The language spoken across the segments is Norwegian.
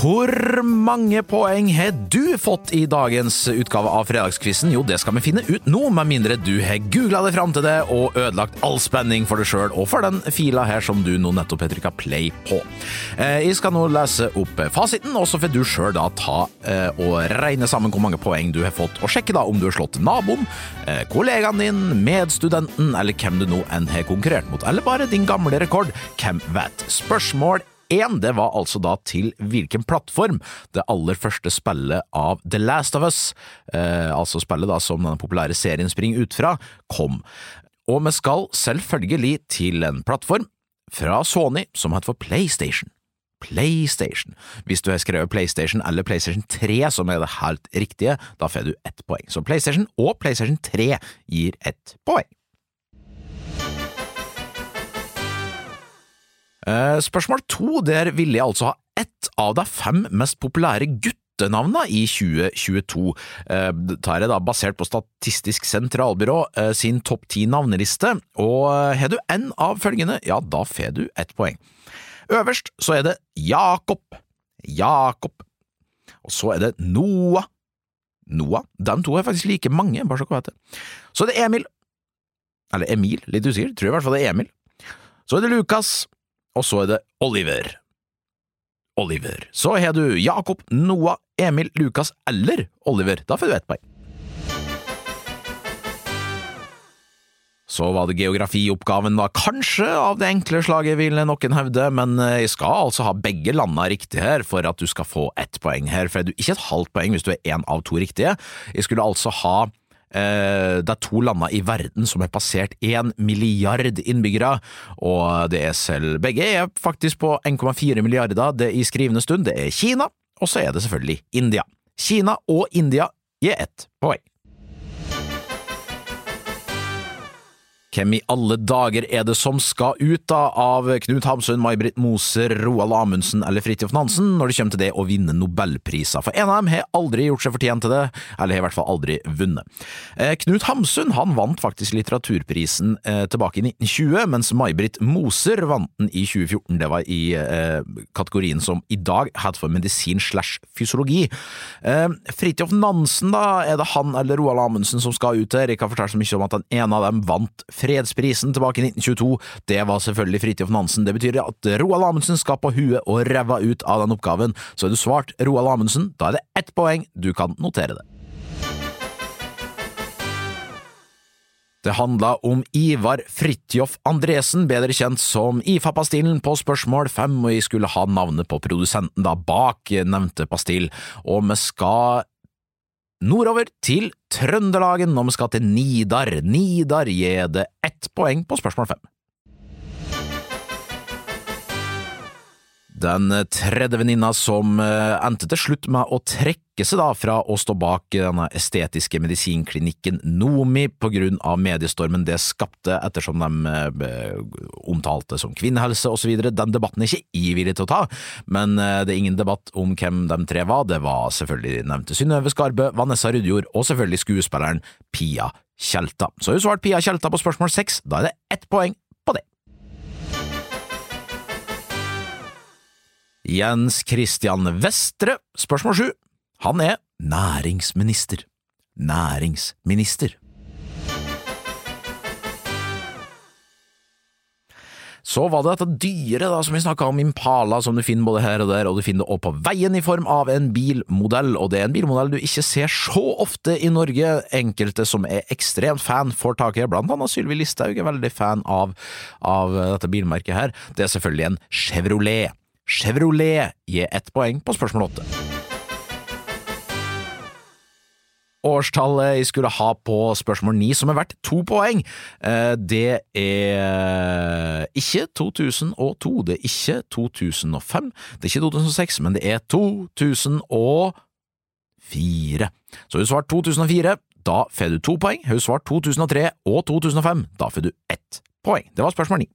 Hvor mange poeng har du fått i dagens utgave av Fredagskvissen? Jo, det skal vi finne ut nå, med mindre du har googla deg fram til det og ødelagt all spenning for deg sjøl og for den fila her som du nå nettopp har trykka play på. Eh, jeg skal nå lese opp fasiten, og så får du sjøl da ta eh, og regne sammen hvor mange poeng du har fått, og sjekke da om du har slått naboen, eh, kollegaen din, medstudenten eller hvem du nå enn har konkurrert mot, eller bare din gamle rekord. Hvem vet? Spørsmål 1, det var altså da til hvilken plattform det aller første spillet av The Last of Us, eh, altså spillet da som denne populære serien springer ut fra, kom. Og vi skal selvfølgelig til en plattform fra Sony som heter for PlayStation. PlayStation. Hvis du har skrevet PlayStation eller PlayStation 3, som er det helt riktige, da får du ett poeng. Så PlayStation og PlayStation 3 gir ett poeng. Spørsmål to, der ville jeg altså ha ett av de fem mest populære guttenavna i 2022. Dette er da basert på Statistisk sentralbyrå eh, sin topp ti navneliste, og har du en av følgende, ja, da får du ett poeng. Øverst så er det Jakob. Jakob. Og så er det Noah. Noah. De to er faktisk like mange, bare så dere vet det. Så er det Emil. Eller Emil, litt usikker, tror jeg i hvert fall det er Emil. Så er det Lukas og så er det Oliver. Oliver. Så har du Jakob, Noah, Emil, Lukas eller Oliver. Da får du ett poeng. Så var det geografioppgaven, da, kanskje av det enkle slaget, vil noen hevde, men jeg skal altså ha begge landa riktig her for at du skal få ett poeng her, for er du ikke et halvt poeng hvis du er én av to riktige. Jeg skulle altså ha eh, det er to lander i verden som har passert én milliard innbyggere, og det er selv begge er faktisk på 1,4 milliarder det i skrivende stund. Det er Kina, og så er det selvfølgelig India. Kina og India gir ett poeng. Hvem i alle dager er det som skal ut da av Knut Hamsun, May-Britt Moser, Roald Amundsen eller Fridtjof Nansen når det kommer til det å vinne nobelpriser? For en av dem har aldri gjort seg fortjent til det, eller har i hvert fall aldri vunnet. Eh, Knut Hamsun han vant faktisk litteraturprisen eh, tilbake i 1920, mens May-Britt Moser vant den i 2014. Det var i eh, kategorien som i dag heter for medisin slash fysiologi. Eh, Fridtjof Nansen, da, er det han eller Roald Amundsen som skal ut der? Jeg kan fortelle så mye om at den ene av dem vant fredsprisen tilbake i 1922. Det var selvfølgelig Fridtjof Nansen. Det betyr at Roald Amundsen skal på huet og ræva ut av den oppgaven. Så har du svart Roald Amundsen, da er det ett poeng. Du kan notere det. Det handla om Ivar Fridtjof Andresen, bedre kjent som IFA-pastillen på spørsmål fem, og jeg skulle ha navnet på produsenten da bak nevnte pastill, og vi skal nordover til Trøndelagen, og vi skal til Nidar. Nidar gir det ett poeng på spørsmål fem. Den tredje venninna som endte til slutt med å trekke seg da fra å stå bak denne estetiske medisinklinikken Nomi på grunn av mediestormen det skapte ettersom de omtalte som kvinnehelse osv. Den debatten er ikke jeg villig til å ta, men det er ingen debatt om hvem de tre var. Det var selvfølgelig nevnte Synnøve Skarbø, Vanessa Rudjord og selvfølgelig skuespilleren Pia Tjelta. Så har hun svart Pia Tjelta på spørsmål seks, da er det ett poeng Jens Christian Vestre, spørsmål sju. Han er næringsminister. Næringsminister. Så var det dette dyret da, som vi snakka om, Impala, som du finner både her og der, og du finner det også på veien i form av en bilmodell, og det er en bilmodell du ikke ser så ofte i Norge. Enkelte som er ekstremt fan får tak i, blant annet Sylvi Listhaug er veldig fan av, av dette bilmerket her. Det er selvfølgelig en Chevrolet. Chevrolet gir ett poeng på spørsmål åtte. Årstallet jeg skulle ha på spørsmål ni, som er verdt to poeng, det er ikke 2002, det er ikke 2005, det er ikke 2006, men det er 2004. Så har du svart 2004, da får du to poeng. Har du svart 2003 og 2005, da får du ett poeng. Det var spørsmål ni.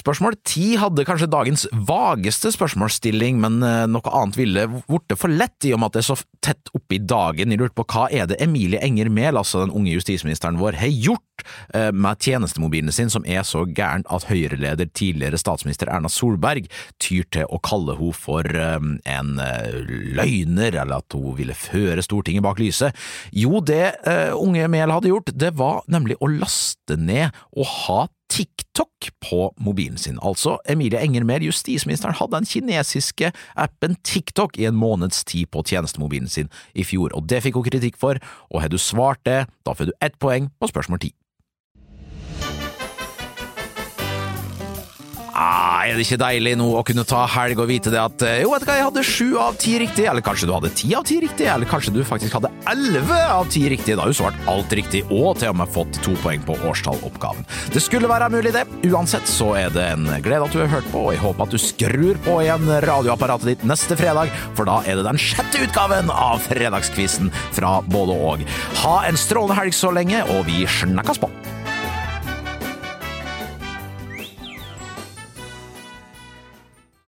Spørsmål ti hadde kanskje dagens vageste spørsmålsstilling, men eh, noe annet ville blitt for lett i og med at det er så tett oppi dagen. Jeg lurte på hva er det Emilie Enger Mehl, altså den unge justisministeren vår, har gjort eh, med tjenestemobilen sin som er så gæren at Høyre-leder, tidligere statsminister Erna Solberg, tyr til å kalle henne for eh, en løgner, eller at hun ville føre Stortinget bak lyset. Jo, det unge Mehl hadde gjort, det var nemlig å laste ned og ha TikTok på mobilen sin. Altså, Emilie Enger Mehl, justisministeren, hadde den kinesiske appen TikTok i en måneds tid på tjenestemobilen sin i fjor, og det fikk hun kritikk for, og har du svart det, da får du ett poeng på spørsmål ti. Ah, er det ikke deilig nå å kunne ta helg og vite det at eh, jo, vet du hva, jeg hadde sju av ti riktig, eller kanskje du hadde ti av ti riktig, eller kanskje du faktisk hadde elleve av ti riktig. Da har du svart alt riktig, og til og med fått to poeng på årstalloppgaven. Det skulle være mulig, det. Uansett så er det en glede at du har hørt på, og jeg håper at du skrur på igjen radioapparatet ditt neste fredag, for da er det den sjette utgaven av Fredagskvissen fra både og. Ha en strålende helg så lenge, og vi snakkes på!